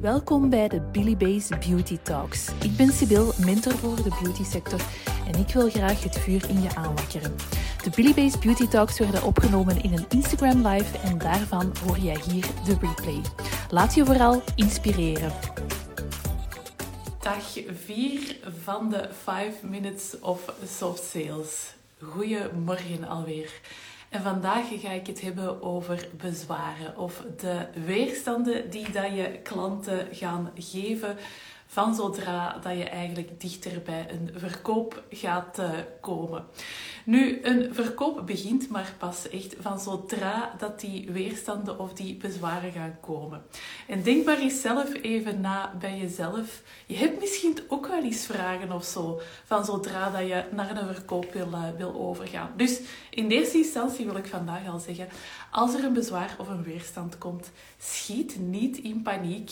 Welkom bij de Billy Base Beauty Talks. Ik ben Sibyl, mentor voor de beauty sector en ik wil graag het vuur in je aanwakkeren. De Billy Base Beauty Talks werden opgenomen in een Instagram live en daarvan hoor jij hier de replay. Laat je vooral inspireren. Dag 4 van de 5 Minutes of Soft Sales. Goedemorgen alweer. En vandaag ga ik het hebben over bezwaren of de weerstanden die dat je klanten gaan geven van zodra dat je eigenlijk dichter bij een verkoop gaat uh, komen. Nu, een verkoop begint maar pas echt van zodra dat die weerstanden of die bezwaren gaan komen. En denk maar eens zelf even na bij jezelf. Je hebt misschien ook wel eens vragen of zo, van zodra dat je naar een verkoop wil, uh, wil overgaan. Dus in eerste instantie wil ik vandaag al zeggen, als er een bezwaar of een weerstand komt, schiet niet in paniek.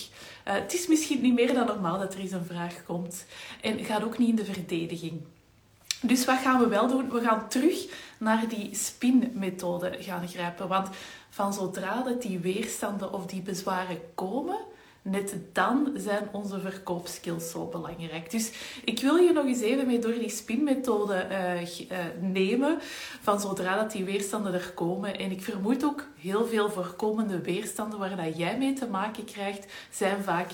Uh, het is misschien niet meer dan normaal dat er eens een vraag komt. En ga ook niet in de verdediging. Dus wat gaan we wel doen? We gaan terug naar die spin-methode gaan grijpen. Want van zodra dat die weerstanden of die bezwaren komen, net dan zijn onze verkoopskills zo belangrijk. Dus ik wil je nog eens even mee door die spinmethode uh, nemen, van zodra dat die weerstanden er komen. En ik vermoed ook heel veel voorkomende weerstanden waar dat jij mee te maken krijgt, zijn vaak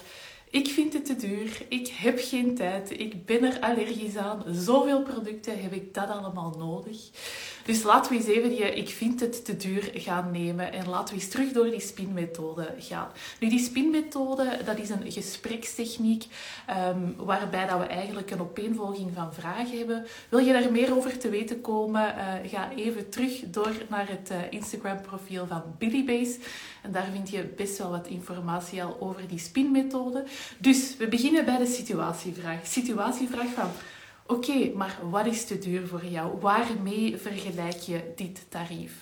ik vind het te duur, ik heb geen tijd, ik ben er allergisch aan, zoveel producten heb ik dat allemaal nodig. Dus laten we eens even die ik vind het te duur gaan nemen en laten we eens terug door die spinmethode gaan. Nu, die spinmethode, dat is een gesprekstechniek um, waarbij dat we eigenlijk een opeenvolging van vragen hebben. Wil je daar meer over te weten komen, uh, ga even terug door naar het uh, Instagram profiel van Billybase. En daar vind je best wel wat informatie al over die spinmethode. Dus we beginnen bij de situatievraag. Situatievraag van Oké, maar wat is te duur voor jou? Waarmee vergelijk je dit tarief?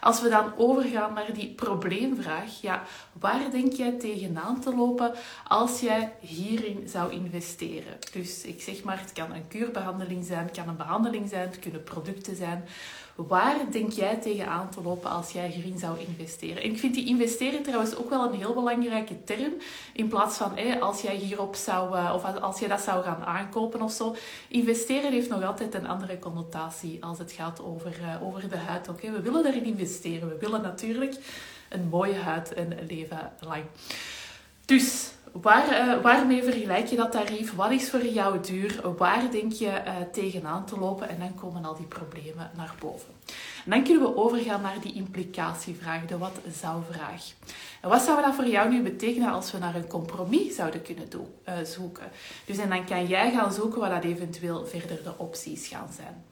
Als we dan overgaan naar die probleemvraag, ja, waar denk jij tegenaan te lopen als jij hierin zou investeren? Dus ik zeg maar, het kan een kuurbehandeling zijn, het kan een behandeling zijn, het kunnen producten zijn. Waar denk jij tegenaan te lopen als jij hierin zou investeren? En ik vind die investeren trouwens ook wel een heel belangrijke term. In plaats van als jij hierop zou, uh, of als jij dat zou gaan aankopen of zo. Investeren heeft nog altijd een andere connotatie als het gaat over, uh, over de huid. Oké, we willen daarin investeren. We willen natuurlijk een mooie huid een leven lang. Dus Waar, uh, waarmee vergelijk je dat tarief? Wat is voor jou duur? Waar denk je uh, tegenaan te lopen? En dan komen al die problemen naar boven. En dan kunnen we overgaan naar die implicatievraag, de wat-zou-vraag. En wat zou dat voor jou nu betekenen als we naar een compromis zouden kunnen uh, zoeken? Dus en dan kan jij gaan zoeken wat dat eventueel verder de opties gaan zijn.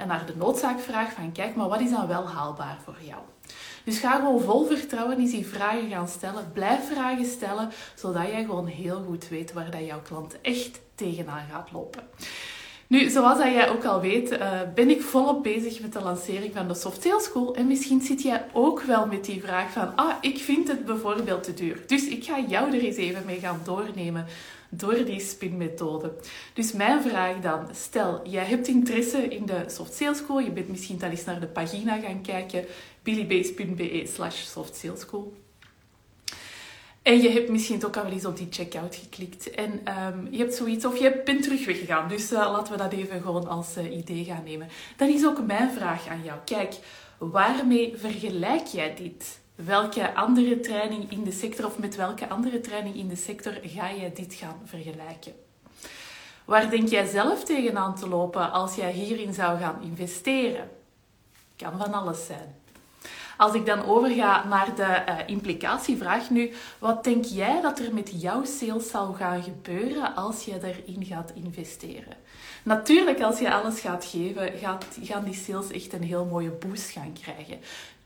En naar de noodzaakvraag van kijk, maar wat is dan wel haalbaar voor jou? Dus ga gewoon vol vertrouwen eens die vragen gaan stellen. Blijf vragen stellen, zodat jij gewoon heel goed weet waar dat jouw klant echt tegenaan gaat lopen. Nu, zoals dat jij ook al weet, uh, ben ik volop bezig met de lancering van de Soft Sales School. En misschien zit jij ook wel met die vraag van, ah, ik vind het bijvoorbeeld te duur. Dus ik ga jou er eens even mee gaan doornemen door die spinmethode. Dus mijn vraag dan, stel, jij hebt interesse in de Soft Sales School, je bent misschien al eens naar de pagina gaan kijken, billybase.be slash Soft Sales School. En je hebt misschien ook al eens op die checkout geklikt. En um, je hebt zoiets, of je bent terug weggegaan. Dus uh, laten we dat even gewoon als uh, idee gaan nemen. Dan is ook mijn vraag aan jou. Kijk, waarmee vergelijk jij dit? Welke andere training in de sector of met welke andere training in de sector ga je dit gaan vergelijken? Waar denk jij zelf tegenaan te lopen als jij hierin zou gaan investeren? Kan van alles zijn. Als ik dan overga naar de uh, implicatievraag nu, wat denk jij dat er met jouw sales zal gaan gebeuren als je erin gaat investeren? Natuurlijk, als je alles gaat geven, gaat, gaan die sales echt een heel mooie boost gaan krijgen.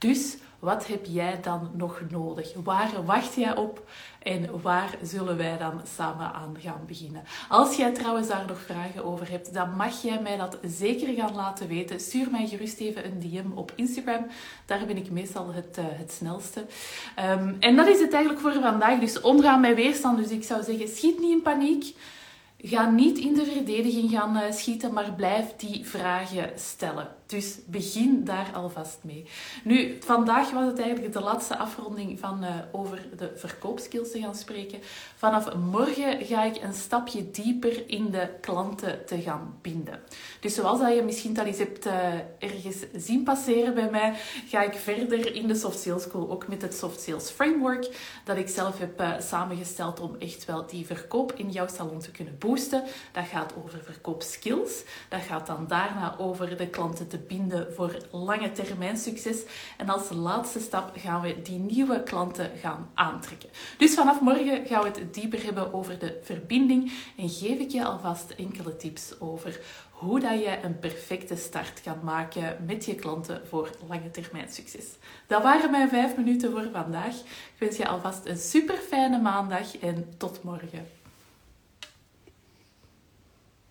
Dus wat heb jij dan nog nodig? Waar wacht jij op en waar zullen wij dan samen aan gaan beginnen? Als jij trouwens daar nog vragen over hebt, dan mag jij mij dat zeker gaan laten weten. Stuur mij gerust even een DM op Instagram. Daar ben ik meestal het, uh, het snelste. Um, en dat is het eigenlijk voor vandaag. Dus omgaan met weerstand. Dus ik zou zeggen, schiet niet in paniek. Ga niet in de verdediging gaan uh, schieten, maar blijf die vragen stellen. Dus begin daar alvast mee. Nu, vandaag was het eigenlijk de laatste afronding van uh, over de verkoopskills te gaan spreken. Vanaf morgen ga ik een stapje dieper in de klanten te gaan binden. Dus zoals dat je misschien al eens hebt uh, ergens zien passeren bij mij, ga ik verder in de Soft Sales School ook met het Soft Sales Framework dat ik zelf heb uh, samengesteld om echt wel die verkoop in jouw salon te kunnen boosten. Dat gaat over verkoopskills. Dat gaat dan daarna over de klanten te binden voor lange termijn succes. En als laatste stap gaan we die nieuwe klanten gaan aantrekken. Dus vanaf morgen gaan we het dieper hebben over de verbinding en geef ik je alvast enkele tips over hoe dat je een perfecte start kan maken met je klanten voor lange termijn succes. Dat waren mijn vijf minuten voor vandaag. Ik wens je alvast een super fijne maandag en tot morgen.